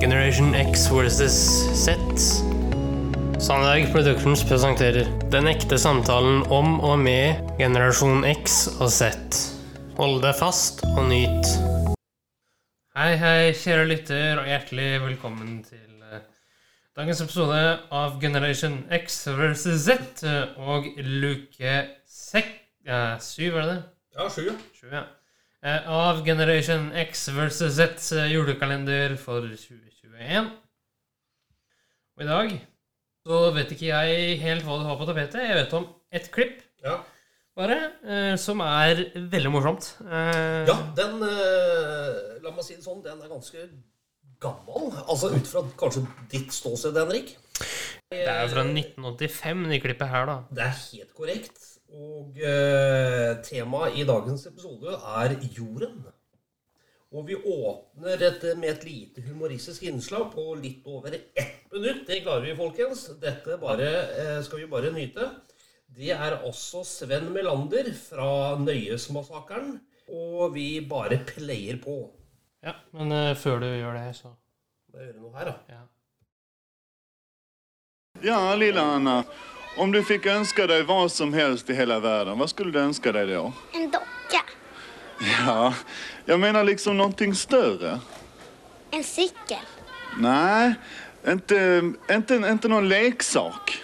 Generation X versus Z. Sandberg Productions presenterer Den ekte samtalen om og med generasjon X og Z. Hold deg fast og nyt. Hei, hei, kjære lytter, og hjertelig velkommen til eh, dagens episode av Generation X versus Z eh, og luke sek... eh, syv, er det det? Ja, sju. Sju, ja. Eh, Av Generation X versus Z eh, julekalender for 2021. Og i dag så vet ikke jeg helt hva du har på tapetet. Jeg vet om ett klipp, Ja. bare, eh, som er veldig morsomt. Eh, ja, den eh, La meg si det sånn, den er ganske gammel. Altså ut fra kanskje ditt ståsted, Henrik. Det er jo fra 1985, det klippet her, da. Det er helt korrekt. Og eh, temaet i dagens episode er jorden. Og vi åpner dette med et lite humoristisk innslag på litt over ett minutt. Det klarer vi, folkens. Dette bare, eh, skal vi bare nyte. Det er også Sven Melander fra Nøyesmassakren. Og vi bare player på. Ja, Men uh, før du gjør det, så Må jeg gjøre noe her, da? ja. Ja, lille Anna. Om du fikk ønske deg hva som helst i hele verden, hva skulle du ønske deg då? En docka. Ja, jeg mener liksom noe større. En sykkel. Nei, ikke, inte, inte någon leksak.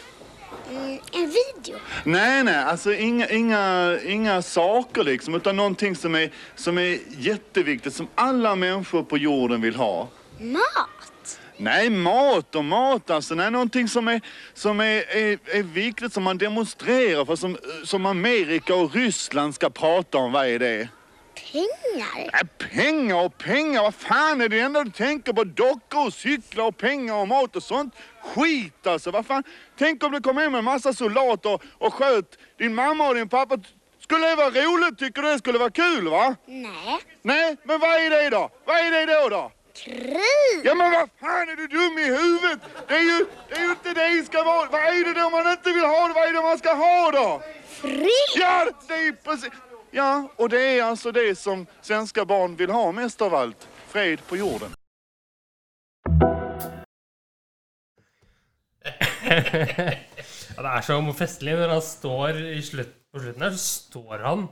Mm, en video. Nej, nej, alltså inga, inga, inga saker liksom, utan någonting som är, som är jätteviktigt, som alla människor på jorden vill ha. Mat. Nej, mat och mat alltså. Nej, någonting som är, som är, är, är viktigt, som man demonstrerar för, som, som Amerika och Ryssland ska prata om. Vad är det? Pengar. Nej, pengar och pengar, vad fan är det enda du tänker på? Dockor och cyklar och pengar och mat och sånt? Skit alltså, vad fan? Tänk om det kom hem en massa soldater och, och sköt din mamma och din pappa. Skulle det vara roligt? Tycker du det skulle vara kul va? Nej. Nej, men vad är det då? Vad är det då då? Krig. Ja men vad fan är du dum i huvudet? Det är ju, det är ju inte det det ska vara. Vad är det då man inte vill ha? Vad är det man ska ha då? Fred. Ja, det är precis. Ja, och det är alltså det som svenska barn vill ha mest av allt. Fred på jorden. ja, det er så festlig når han står i slutt, på slutten her, så står han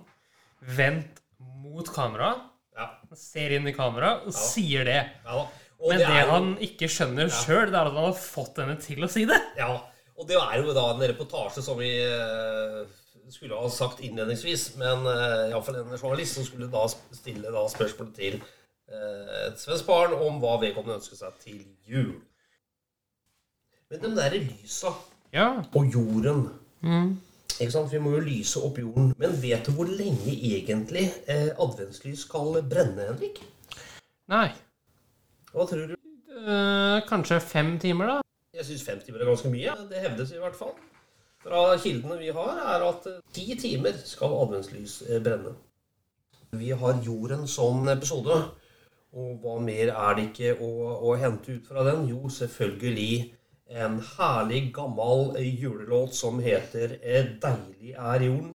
vendt mot kamera, Ja. ser inn i kamera og sier det. ja. Og Men det, er jo- han ikke skjønner sjøl, det er at han har fått henne til å si det. Ja, og det er jo da en reportasje som vi eh, skulle ha sagt innledningsvis, men uh, iallfall en journalist som skulle da stille da spørsmålet til uh, et svensk barn om hva vedkommende ønsker seg til jul. Men de der lysa Ja. og jorden sant? Vi må jo lyse opp jorden. Men vet du hvor lenge egentlig eh, adventslys skal brenne, Henrik? Nei. Hva tror du? Eh, kanskje fem timer, da? Jeg syns fem timer er ganske mye. Det hevdes i hvert fall. Fra kildene vi har, er at eh, ti timer skal adventslys eh, brenne. Vi har jorden som episode. Og hva mer er det ikke å, å hente ut fra den? Jo, selvfølgelig en herlig, gammel julelåt som heter eh, 'Deilig er jorden'.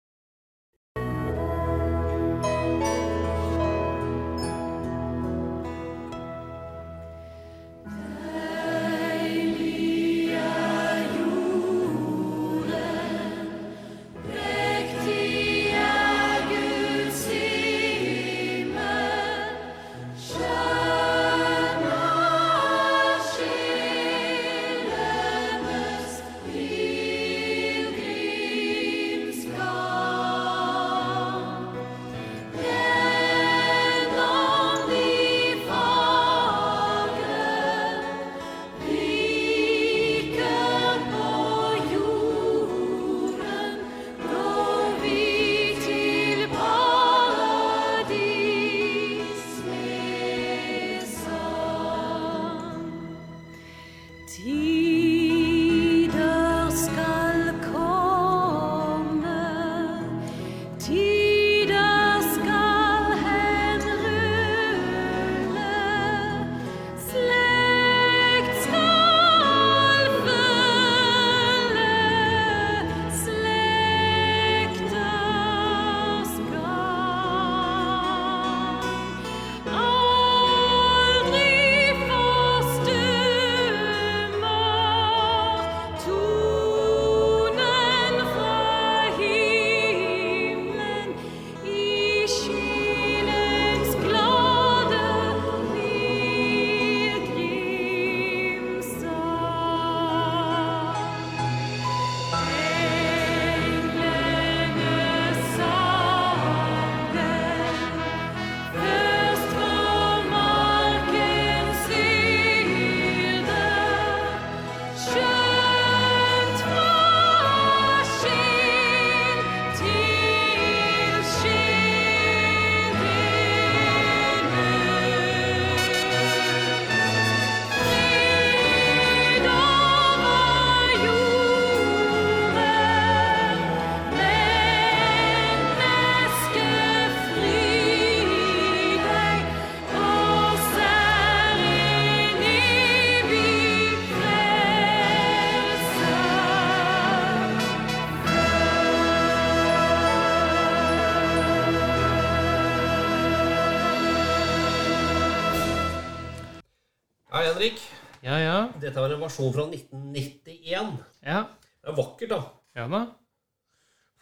Henrik. Ja, ja. Dette var en versjon fra 1991. Ja. Det er vakkert, da. Ja da.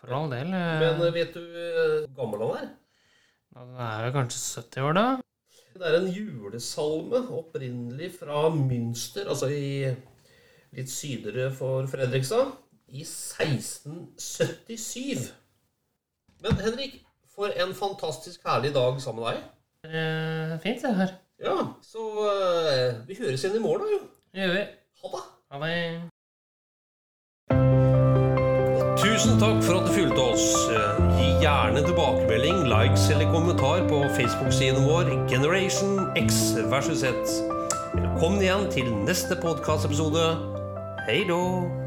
For all del. eh, Men eh, vet du eh, hvor gammel han er? ja, Den er vel kanskje 70 år, da? Det er en julesalme opprinnelig fra Münster, altså i litt sydere for Fredrikstad, i 1677. Men Henrik, for en fantastisk herlig dag sammen med deg. Eh, fint, det her. Ja, så uh, vi høres igjen i morgen, da. jo. Det gjør vi. Ha det. Ha det. Tusen takk for at du fulgte oss. Eh, Gi gjerne tilbakemelding, likes eller kommentar på Facebook-siden vår Generation X versus Z. Velkommen igjen til neste podkastepisode. Hei då!